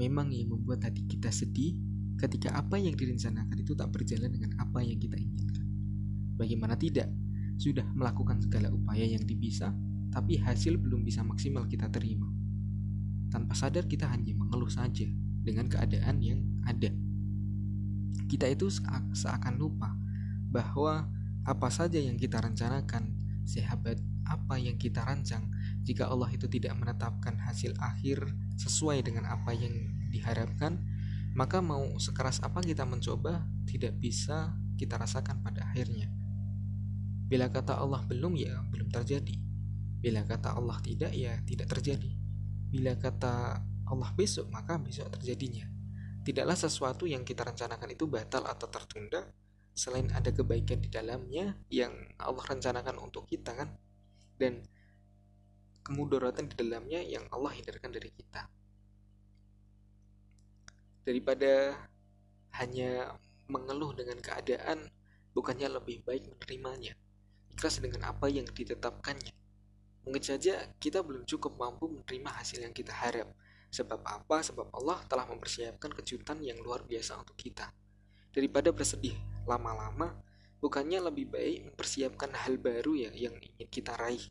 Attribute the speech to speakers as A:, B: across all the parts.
A: memang yang membuat hati kita sedih ketika apa yang direncanakan itu tak berjalan dengan apa yang kita inginkan. Bagaimana tidak? Sudah melakukan segala upaya yang bisa, tapi hasil belum bisa maksimal kita terima. Tanpa sadar kita hanya mengeluh saja dengan keadaan yang ada. Kita itu seakan lupa bahwa apa saja yang kita rencanakan, sehebat apa yang kita rancang, jika Allah itu tidak menetapkan hasil akhir sesuai dengan apa yang diharapkan, maka mau sekeras apa kita mencoba, tidak bisa kita rasakan pada akhirnya. Bila kata Allah belum, ya belum terjadi. Bila kata Allah tidak, ya tidak terjadi. Bila kata Allah besok, maka besok terjadinya. Tidaklah sesuatu yang kita rencanakan itu batal atau tertunda, selain ada kebaikan di dalamnya yang Allah rencanakan untuk kita kan. Dan kemudaratan di dalamnya yang Allah hindarkan dari kita. Daripada hanya mengeluh dengan keadaan, bukannya lebih baik menerimanya ikhlas dengan apa yang ditetapkannya. Mungkin saja kita belum cukup mampu menerima hasil yang kita harap. Sebab apa? Sebab Allah telah mempersiapkan kejutan yang luar biasa untuk kita. Daripada bersedih lama-lama, bukannya lebih baik mempersiapkan hal baru ya yang ingin kita raih,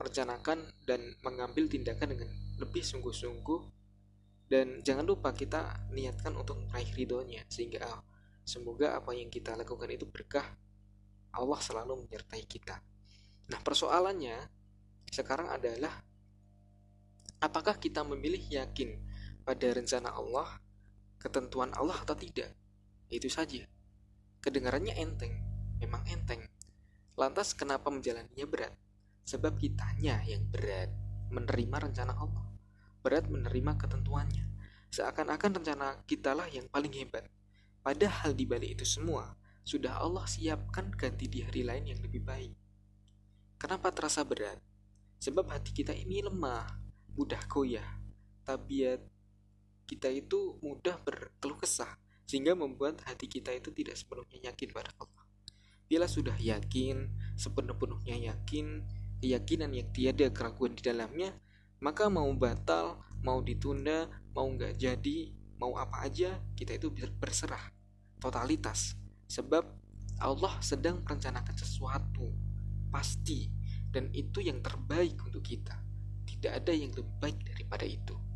A: merencanakan dan mengambil tindakan dengan lebih sungguh-sungguh dan jangan lupa kita niatkan untuk meraih ridhonya sehingga oh, semoga apa yang kita lakukan itu berkah Allah selalu menyertai kita. Nah, persoalannya sekarang adalah apakah kita memilih yakin pada rencana Allah, ketentuan Allah atau tidak? Itu saja. Kedengarannya enteng, memang enteng. Lantas kenapa menjalaninya berat? Sebab kitanya yang berat menerima rencana Allah. Berat menerima ketentuannya. Seakan-akan rencana kitalah yang paling hebat. Padahal di balik itu semua, sudah Allah siapkan ganti di hari lain yang lebih baik. Kenapa terasa berat? Sebab hati kita ini lemah, mudah goyah. Tabiat kita itu mudah berkeluh kesah, sehingga membuat hati kita itu tidak sepenuhnya yakin pada Allah. Bila sudah yakin, sepenuh-penuhnya yakin, keyakinan yang tiada keraguan di dalamnya, maka mau batal, mau ditunda, mau nggak jadi, mau apa aja, kita itu berserah. Totalitas. Sebab Allah sedang merencanakan sesuatu pasti dan itu yang terbaik untuk kita. Tidak ada yang lebih baik daripada itu.